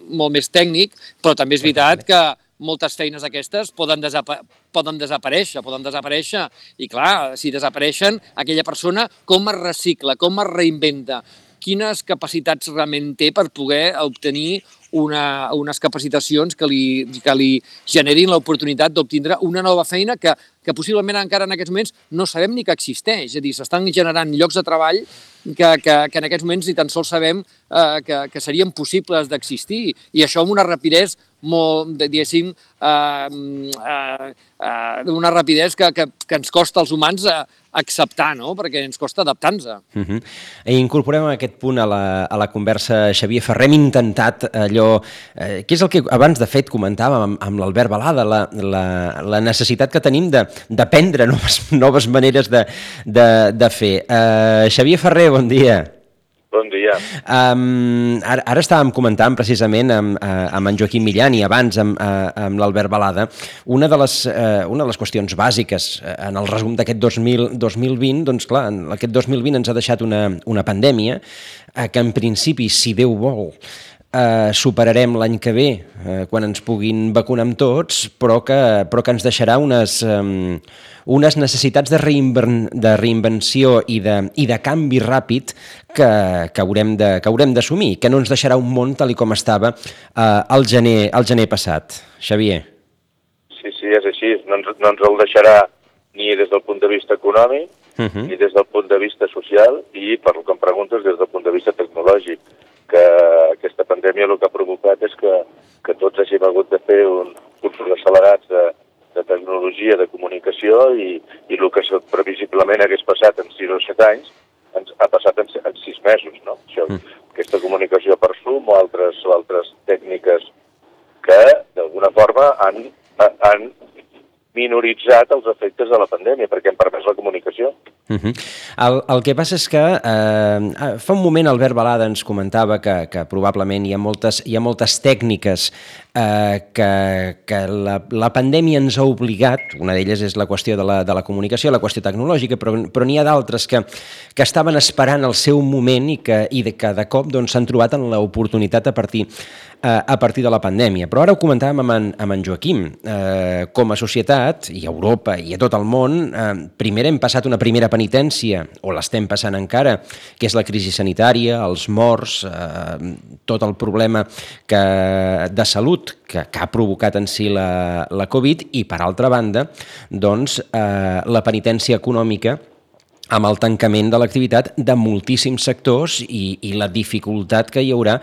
B: molt més tècnic, però també és veritat que moltes feines aquestes poden, desapa poden desaparèixer, poden desaparèixer i clar, si desapareixen, aquella persona com es recicla, com es reinventa, quines capacitats realment té per poder obtenir una, unes capacitacions que li, que li generin l'oportunitat d'obtindre una nova feina que, que possiblement encara en aquests moments no sabem ni que existeix. És a dir, s'estan generant llocs de treball que, que, que en aquests moments ni tan sols sabem eh, que, que serien possibles d'existir. I això amb una rapidesa molt, diguéssim, eh, eh, eh, una rapidesa que, que, que ens costa als humans eh, acceptar, no? perquè ens costa adaptar-nos. Uh
A: -huh. I incorporem aquest punt a la, a la conversa, Xavier Ferrer. Hem intentat allò... Eh, què és el que abans, de fet, comentàvem amb, amb l'Albert Balada, la, la, la necessitat que tenim d'aprendre noves, noves maneres de, de, de fer. Eh, Xavier Ferrer, bon dia.
D: Bon dia.
A: Um, ara, ara estàvem comentant precisament amb, uh, amb en Joaquim Millán i abans amb, uh, amb l'Albert Balada una de, les, uh, una de les qüestions bàsiques en el resum d'aquest 2020, doncs clar, aquest 2020 ens ha deixat una, una pandèmia que en principi, si Déu vol, eh, superarem l'any que ve, eh, quan ens puguin vacunar amb tots, però que, però que ens deixarà unes, eh, unes necessitats de, reinven, de reinvenció i de, i de canvi ràpid que, que haurem de, que haurem d'assumir, que no ens deixarà un món tal com estava eh, el, gener, el gener passat. Xavier.
D: Sí, sí, és així. No ens, no ens el deixarà ni des del punt de vista econòmic, uh -huh. ni des del punt de vista social, i, per el que em preguntes, des del punt de vista tecnològic que aquesta pandèmia el que ha provocat és que, que tots hàgim hagut de fer un, cursos accelerats de, de tecnologia, de comunicació i, i el que previsiblement hagués passat en 6 o 7 anys ens ha passat en, en 6 mesos, no? Això, mm. Aquesta comunicació per Zoom o altres, o altres tècniques que, d'alguna forma, han, han minoritzat els efectes de la pandèmia, perquè han permès la comunicació.
A: Uh -huh. el, el que passa és que eh, fa un moment Albert Balada ens comentava que, que probablement hi ha moltes, hi ha moltes tècniques eh, que, que la, la pandèmia ens ha obligat, una d'elles és la qüestió de la, de la comunicació, la qüestió tecnològica, però, però n'hi ha d'altres que, que estaven esperant el seu moment i que, i de, que de cop doncs, s'han doncs, trobat en l'oportunitat a partir eh, a partir de la pandèmia. Però ara ho comentàvem amb en, amb en Joaquim. Eh, com a societat, i a Europa i a tot el món, eh, primer hem passat una primera penitència, o l'estem passant encara, que és la crisi sanitària, els morts, eh, tot el problema que, de salut que, que ha provocat en si la, la Covid, i per altra banda, doncs, eh, la penitència econòmica amb el tancament de l'activitat de moltíssims sectors i, i la dificultat que hi haurà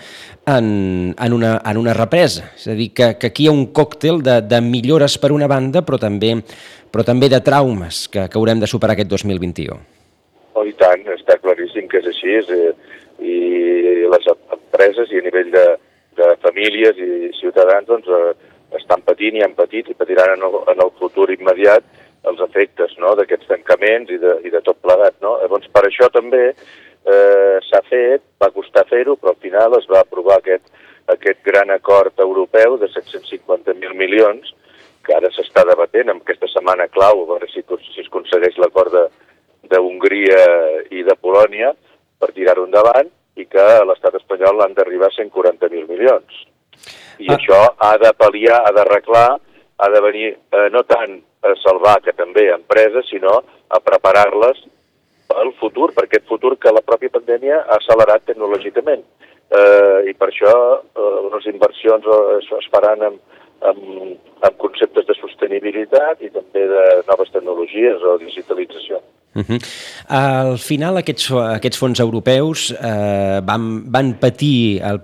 A: en, en, una, en una represa. És a dir, que, que aquí hi ha un còctel de, de millores per una banda, però també, però també de traumes que, que haurem de superar aquest 2021.
D: Oh, I tant, està claríssim que és així, és, eh, i les empreses i a nivell de, de famílies i ciutadans doncs, eh, estan patint i han patit i patiran en el, en el futur immediat els efectes no? d'aquests tancaments i de, i de tot plegat. No? Llavors, per això també eh, s'ha fet, va costar fer-ho, però al final es va aprovar aquest, aquest gran acord europeu de 750.000 milions, que ara s'està debatent en aquesta setmana clau, a veure si, si es aconsegueix l'acord d'Hongria i de Polònia per tirar-ho endavant, i que a l'estat espanyol han d'arribar a 140.000 milions. I ah. això ha de pal·liar, ha d'arreglar, ha de venir eh, no tant a salvar que també empreses, sinó a preparar-les pel futur, per aquest futur que la pròpia pandèmia ha accelerat tecnològicament. Eh, I per això eh, les inversions es, es faran amb, amb, amb conceptes de sostenibilitat i també de noves tecnologies o digitalització.
A: Uh -huh. Al final aquests, aquests fons europeus eh, van, van patir el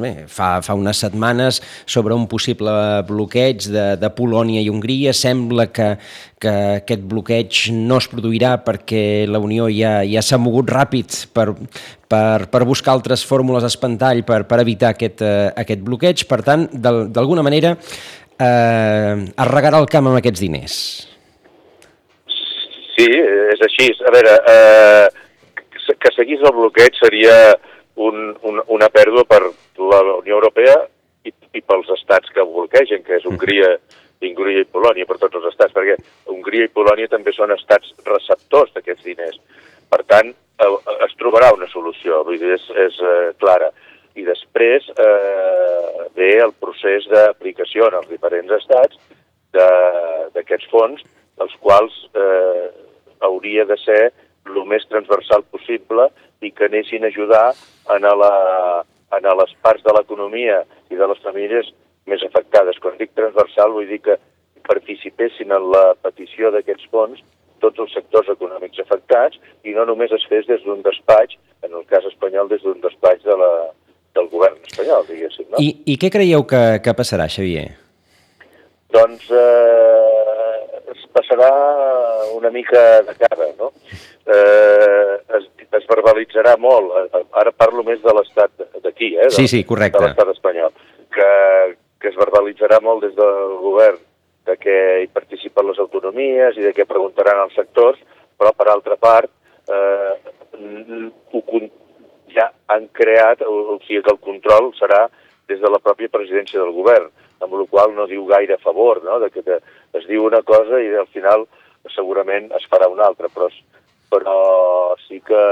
A: bé, fa, fa unes setmanes sobre un possible bloqueig de, de Polònia i Hongria. Sembla que, que aquest bloqueig no es produirà perquè la Unió ja, ja s'ha mogut ràpid per, per, per buscar altres fórmules d'espantall per, per evitar aquest, eh, aquest bloqueig. Per tant, d'alguna manera, eh, es regarà el camp amb aquests diners.
D: Sí, és així. A veure, eh, que seguís el bloqueig seria un, un, una pèrdua per la Unió Europea i, i pels estats que bloquegen, que és Hongria, Hongria i Polònia, per tots els estats, perquè Hongria i Polònia també són estats receptors d'aquests diners. Per tant, eh, es trobarà una solució, vull dir, és, és eh, clara. I després eh, ve el procés d'aplicació en els diferents estats d'aquests fons, els quals eh, hauria de ser el més transversal possible i que anessin a ajudar en la, en les parts de l'economia i de les famílies més afectades. Quan dic transversal vull dir que participessin en la petició d'aquests fons tots els sectors econòmics afectats i no només es fes des d'un despatx, en el cas espanyol des d'un despatx de la, del govern espanyol, diguéssim. No?
A: I, I què creieu que, que passarà, Xavier?
D: Doncs eh, es passarà una mica de cara, no? Eh, es, es verbalitzarà molt, ara parlo més de l'estat d'aquí, eh? De,
A: Sí, sí, correcte.
D: De l'estat espanyol, que, que es verbalitzarà molt des del govern de què hi participen les autonomies i de què preguntaran els sectors, però per altra part eh, ho, ja han creat, o sigui que el control serà des de la pròpia presidència del govern, amb la qual no diu gaire a favor, no? de que es diu una cosa i al final segurament es farà una altra, però, però sí que,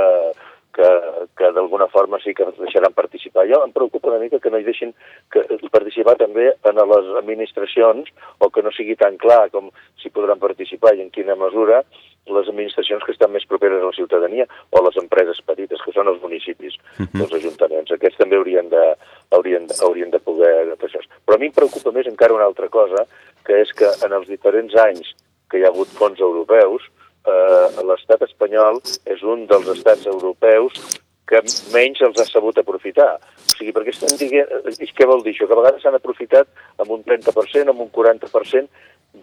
D: que, que d'alguna forma sí que ens deixaran participar. Jo em preocupa una mica que no hi deixin que, participar també en les administracions o que no sigui tan clar com si podran participar i en quina mesura les administracions que estan més properes a la ciutadania o les empreses petites, que són els municipis, uh -huh. els ajuntaments. Aquests també haurien de, haurien, de, haurien de poder fer això. Però a mi em preocupa més encara una altra cosa, que és que en els diferents anys que hi ha hagut fons europeus, eh, l'estat espanyol és un dels estats europeus que menys els ha sabut aprofitar. O sigui, perquè estan dient... Què vol dir això? Que a vegades s'han aprofitat amb un 30%, amb un 40%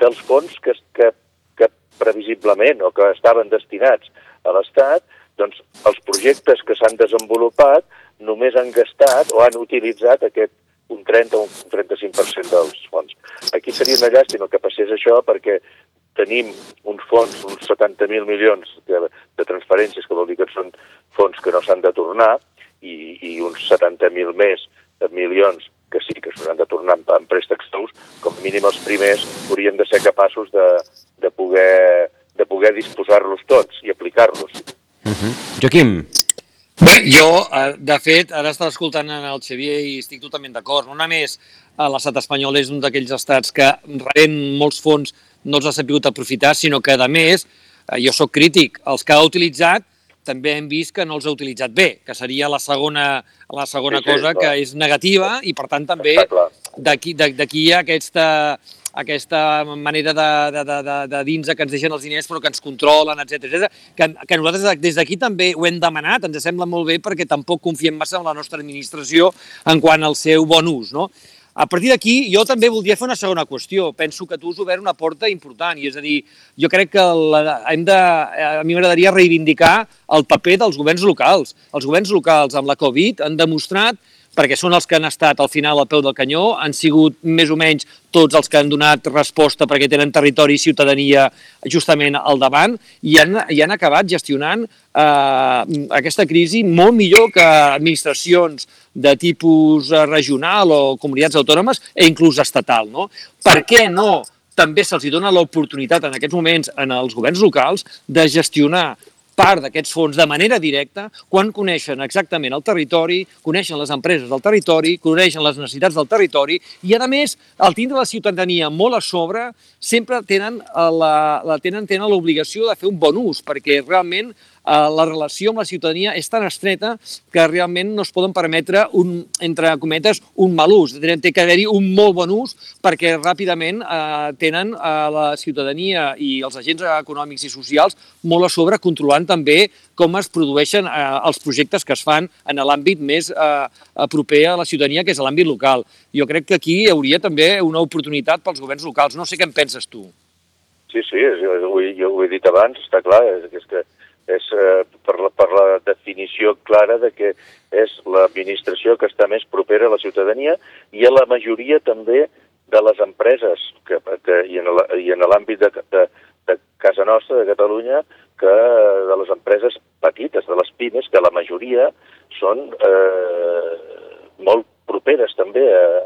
D: dels fons que, que, que previsiblement o que estaven destinats a l'Estat, doncs els projectes que s'han desenvolupat només han gastat o han utilitzat aquest un 30 o un 35% dels fons. Aquí seria una llàstima que passés això perquè tenim uns fons, uns 70.000 milions de, de transferències, que vol dir que són fons que no s'han de tornar, i, i uns 70.000 més de milions que sí que s'hauran de tornar en, préstecs nous, com a mínim els primers haurien de ser capaços de, de poder, de poder disposar-los tots i aplicar-los.
A: Uh -huh. Joaquim,
B: Bé, jo, eh, de fet, ara estava escoltant en el Xavier i estic totalment d'acord. No només eh, l'estat espanyol és un d'aquells estats que rebent molts fons no els ha sabut aprofitar, sinó que, a més, eh, jo sóc crític, els que ha utilitzat també hem vist que no els ha utilitzat bé, que seria la segona, la segona
D: Sí, sí,
B: cosa
D: clar.
B: que és negativa i, per tant, també d'aquí de- d'aquí aquesta, aquesta manera de, de, de, de, de dins que ens deixen els diners però que ens controlen, etc etc. Que, que nosaltres des d'aquí també ho hem demanat, ens sembla molt bé perquè tampoc confiem massa en la nostra administració en quant al seu bon ús. No? A partir d'aquí, jo també voldria fer una segona qüestió. Penso que tu has obert una porta important, i és a dir, jo crec que la, hem de, a mi m'agradaria reivindicar el paper dels governs locals. Els governs locals amb la Covid han demostrat perquè són els que han estat al final al peu del canyó, han sigut més o menys tots els que han donat resposta perquè tenen territori i ciutadania justament al davant i han, i han acabat gestionant eh, aquesta crisi molt millor que administracions de tipus eh, regional o comunitats autònomes e inclús estatal. No? Per què no també se'ls dona l'oportunitat en aquests moments en els governs locals de gestionar part d'aquests fons de manera directa quan coneixen exactament el territori, coneixen les empreses del territori, coneixen les necessitats del territori i, a més, al tindre la ciutadania molt a sobre, sempre tenen eh, la, la tenen tenen l'obligació de fer un bon ús, perquè realment la relació amb la ciutadania és tan estreta que realment no es poden permetre, un, entre cometes, un mal ús. Té que haver-hi un molt bon ús perquè ràpidament eh, tenen eh, la ciutadania i els agents econòmics i socials molt a sobre controlant també com es produeixen eh, els projectes que es fan en l'àmbit més eh, eh, proper a la ciutadania, que és l'àmbit local. Jo crec que aquí hi hauria també una oportunitat pels governs locals. No sé què en penses tu.
D: Sí, sí, és- jo, ho he- jo ho he dit abans, està clar, és, és que és eh, per, la, per la definició clara de que és l'administració que està més propera a la ciutadania i a la majoria també de les empreses que, que, i en l'àmbit de, de, de casa nostra, de Catalunya, que de les empreses petites, de les pimes, que la majoria són eh, molt properes també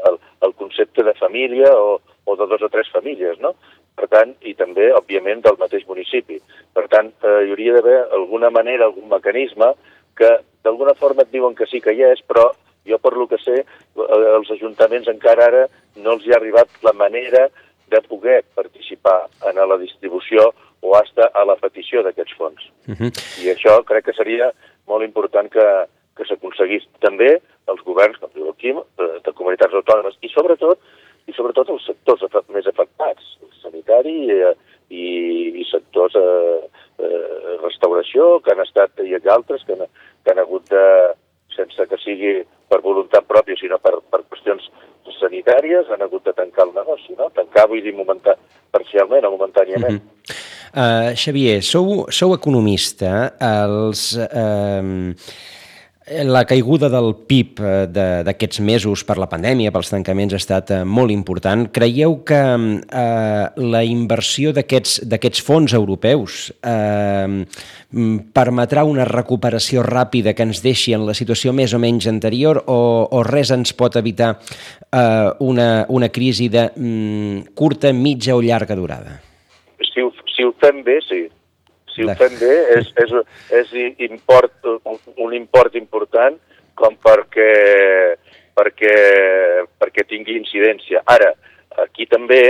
D: al, al concepte de família o, o de dos o tres famílies, no? Per tant, i també, òbviament, del mateix municipi. Per tant, eh, hi hauria d'haver alguna manera, algun mecanisme que d'alguna forma et diuen que sí que hi és, però jo per lo que sé, eh, els ajuntaments encara ara no els hi ha arribat la manera de poder participar en la distribució o hasta a la petició d'aquests fons.
A: uh -huh.
D: I això crec que seria molt important que, que s'aconseguís. També els governs, com diu el Quim, de, de comunitats autònomes i sobretot i sobretot els sectors més afectats, el sanitari eh, i, i sectors eh, eh, restauració, que han estat, i altres que han, que han hagut de, sense que sigui per voluntat pròpia, sinó per, per qüestions sanitàries, han hagut de tancar el negoci, no? Tancar, vull dir, momentar, parcialment o momentàniament. Mm -hmm.
A: uh, Xavier, sou, sou economista, els... Uh, la caiguda del PIB eh, d'aquests mesos per la pandèmia, pels tancaments, ha estat eh, molt important. Creieu que eh, la inversió d'aquests fons europeus eh, permetrà una recuperació ràpida que ens deixi en la situació més o menys anterior o, o res ens pot evitar eh, una, una crisi de mm, curta, mitja o llarga durada?
D: Si ho, si ho fem bé, sí si ho fem bé, és, és, és import, un, un import important com perquè, perquè, perquè tingui incidència. Ara, aquí també,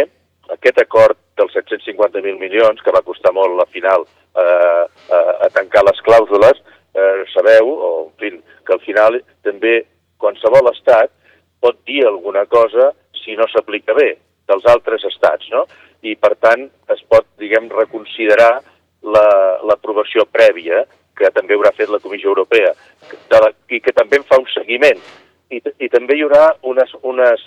D: aquest acord dels 750.000 milions, que va costar molt la final eh, a, a tancar les clàusules, eh, sabeu, o en fi, que al final també qualsevol estat pot dir alguna cosa si no s'aplica bé dels altres estats, no? I, per tant, es pot, diguem, reconsiderar l'aprovació la, prèvia que també haurà fet la Comissió Europea de la, i que també en fa un seguiment. I, i també hi haurà unes, unes,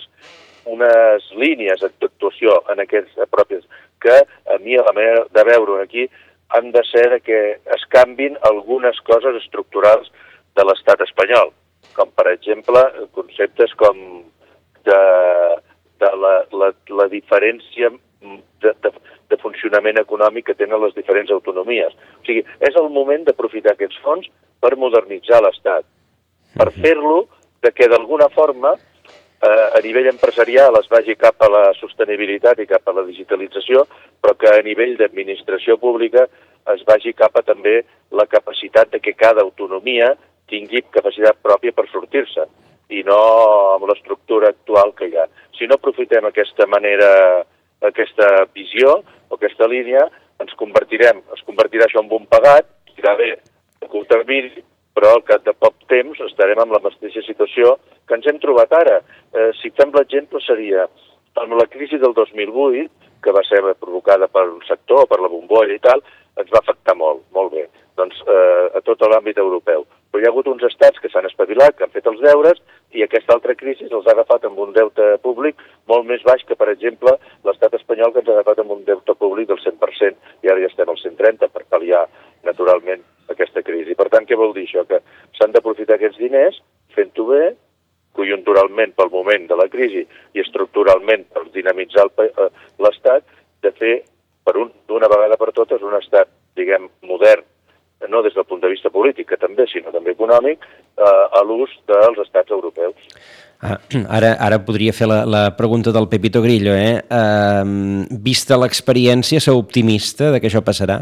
D: unes línies d'actuació en aquests propis que a mi, a la manera de veure aquí, han de ser que es canvin algunes coses estructurals de l'estat espanyol, com per exemple conceptes com de, de la, la, la diferència de, de, de funcionament econòmic que tenen les diferents autonomies. O sigui, és el moment d'aprofitar aquests fons per modernitzar l'Estat, per fer-lo de que d'alguna forma eh, a nivell empresarial es vagi cap a la sostenibilitat i cap a la digitalització, però que a nivell d'administració pública es vagi cap a també la capacitat de que cada autonomia tingui capacitat pròpia per sortir-se i no amb l'estructura actual que hi ha. Si no aprofitem aquesta manera aquesta visió o aquesta línia, ens convertirem, es convertirà això en un pagat, irà bé a curt termini, però al cap de poc temps estarem en la mateixa situació que ens hem trobat ara. Eh, si fem l'exemple seria, amb la crisi del 2008, que va ser provocada per un sector, per la bombolla i tal, ens va afectar molt, molt bé, doncs eh, a tot l'àmbit europeu. Però hi ha hagut uns estats que s'han espavilat, que han fet els deures, i aquesta altra crisi els ha agafat amb un deute públic molt més baix que, per exemple, l'estat espanyol que ens ha agafat amb un deute públic del 100%, i ara ja estem al 130 per pal·liar, naturalment, aquesta crisi. Per tant, què vol dir això? Que s'han d'aprofitar aquests diners fent-ho bé, conjunturalment pel moment de la crisi i estructuralment per dinamitzar eh, l'Estat, de fer per un, d'una vegada per totes un estat, diguem, modern, no des del punt de vista polític, que també, sinó també econòmic, eh, a l'ús dels estats europeus.
A: Ah, ara, ara podria fer la, la pregunta del Pepito Grillo, eh? Uh, vista l'experiència, sou optimista de que això passarà?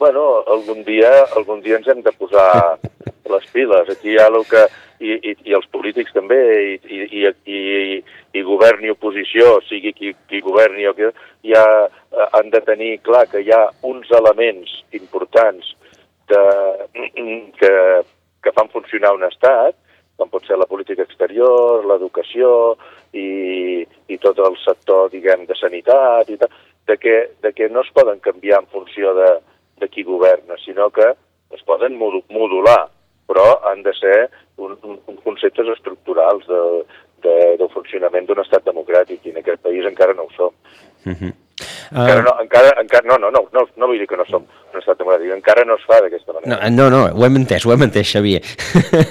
D: Bueno, algun dia, algun dia ens hem de posar les piles. Aquí hi ha el que... I, i, i els polítics també, i, i, i, i, i govern i oposició, sigui qui, qui governi o qui... Ja eh, han de tenir clar que hi ha uns elements importants de, que, que fan funcionar un estat, com pot ser la política exterior, l'educació i, i tot el sector, diguem, de sanitat i tal, de que, de que no es poden canviar en funció de, de qui governa, sinó que es poden modular, però han de ser un, un, un conceptes estructurals de, de, del funcionament d'un estat democràtic, i en aquest país encara no ho som. Uh mhm. Encara, no, encara, encara, no, no, no, no, no vull dir que no som un estat democràtic, encara no es fa d'aquesta manera.
A: No, no, no, ho hem entès, ho hem entès, Xavier.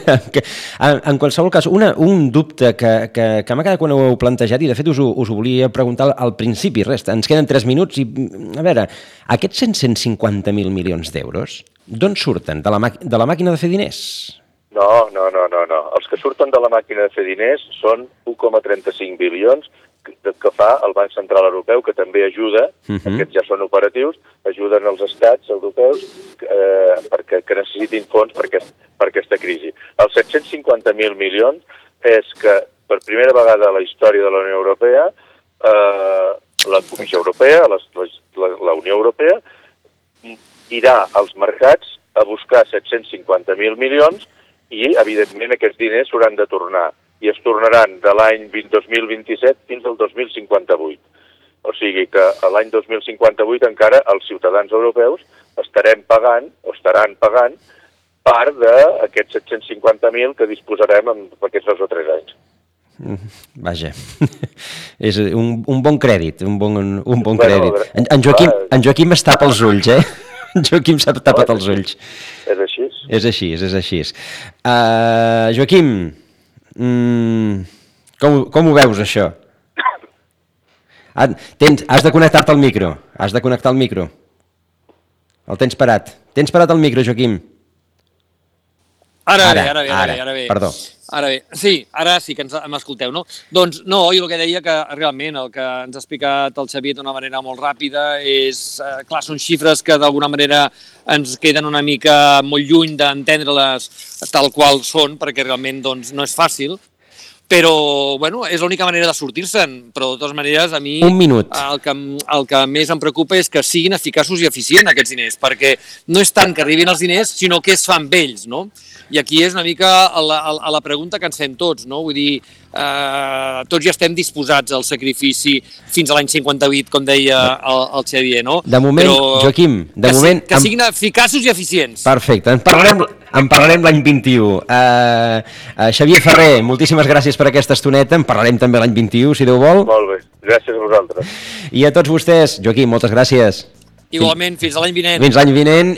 A: en, en qualsevol cas, una, un dubte que, que, que m'ha quedat quan ho heu plantejat, i de fet us ho, us ho volia preguntar al principi, res, ens queden 3 minuts, i a veure, aquests 150.000 milions d'euros, d'on surten? De la, de la màquina de fer diners?
D: No, no, no, no, no. Els que surten de la màquina de fer diners són 1,35 bilions que fa el Banc Central Europeu, que també ajuda, uh -huh. aquests ja són operatius, ajuden els estats europeus eh, perquè que necessitin fons per, aquest, per aquesta crisi. Els 750.000 milions és que per primera vegada a la història de la Unió Europea eh, la Comissió Europea, la, la, la Unió Europea, irà als mercats a buscar 750.000 milions i, evidentment, aquests diners s'hauran de tornar i es tornaran de l'any 2027 fins al 2058. O sigui que a l'any 2058 encara els ciutadans europeus estarem pagant, o estaran pagant, part d'aquests 750.000 que disposarem en aquests dos o tres anys.
A: Vaja, és un, un bon crèdit, un bon, un bon
D: Bueno,
A: crèdit. En, en, Joaquim,
D: clar.
A: en Joaquim es tapa els ulls, eh? En Joaquim s'ha tapat els ulls.
D: És així?
A: És així, és així. Uh, Joaquim, mm, com, com ho veus, això? Ah, tens, has de connectar-te al micro. Has de connectar el micro. El tens parat. Tens parat el micro, Joaquim.
B: Ara,
A: Ara,
B: bé, ara bé, ara,
A: ara,
B: bé, ara bé.
A: perdó.
B: Ara bé, sí, ara sí que ens m'escolteu, no? Doncs no, jo el que deia que realment el que ens ha explicat el Xavier d'una manera molt ràpida és, eh, clar, són xifres que d'alguna manera ens queden una mica molt lluny d'entendre-les tal qual són, perquè realment doncs, no és fàcil, però bueno, és l'única manera de sortir-se'n, però de totes maneres a mi
A: Un minut.
B: el que, el que més em preocupa és que siguin eficaços i eficients aquests diners, perquè no és tant que arribin els diners, sinó que es fan vells, no? I aquí és una mica a la, a la pregunta que ens fem tots, no? Vull dir, eh, tots ja estem disposats al sacrifici fins a l'any 58, com deia el, el Xavier, no?
A: De moment, Joaquim, de
B: que,
A: moment,
B: Si, que
A: amb-
B: siguin eficaços i eficients.
A: Perfecte, en parlarem, en parlarem l'any 21. Uh, uh, Xavier Ferrer, moltíssimes gràcies per aquesta estoneta. En parlarem també l'any 21, si Déu vol.
D: Molt bé, gràcies a vosaltres.
A: I a tots vostès, Joaquim, moltes gràcies.
B: Igualment, fins a l'any vinent.
A: Fins l'any vinent